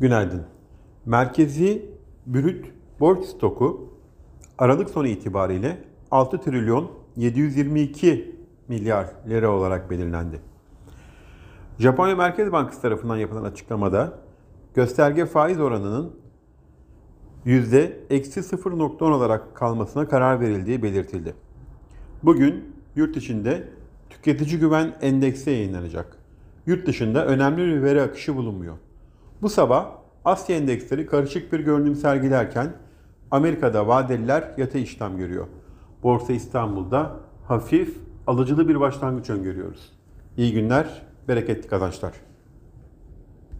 Günaydın. Merkezi brüt borç stoku Aralık sonu itibariyle 6 trilyon 722 milyar lira olarak belirlendi. Japonya Merkez Bankası tarafından yapılan açıklamada gösterge faiz oranının yüzde eksi 0.10 olarak kalmasına karar verildiği belirtildi. Bugün yurt içinde tüketici güven endeksi yayınlanacak. Yurt dışında önemli bir veri akışı bulunmuyor. Bu sabah Asya endeksleri karışık bir görünüm sergilerken Amerika'da vadeliler yatay işlem görüyor. Borsa İstanbul'da hafif alıcılı bir başlangıç öngörüyoruz. İyi günler, bereketli kazançlar.